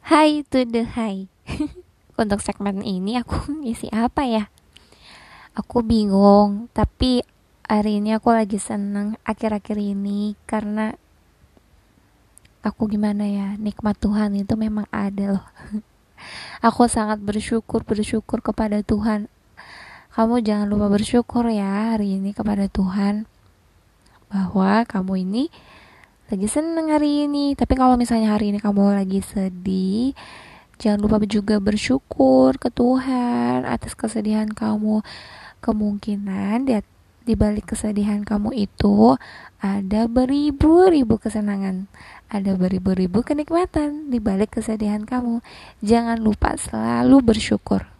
Hai to the high Untuk segmen ini aku ngisi apa ya? Aku bingung Tapi hari ini aku lagi seneng Akhir-akhir ini Karena Aku gimana ya Nikmat Tuhan itu memang ada loh. Aku sangat bersyukur Bersyukur kepada Tuhan. Kamu jangan lupa bersyukur ya Hari ini kepada Tuhan Bahwa kamu ini lagi seneng hari ini. Tapi kalau misalnya hari ini kamu lagi sedih jangan lupa juga bersyukur ke Tuhan atas kesedihan kamu. Kemungkinan di, di balik kesedihan kamu itu ada beribu-ribu kesenangan ada beribu-ribu kenikmatan di balik kesedihan kamu. Jangan lupa selalu bersyukur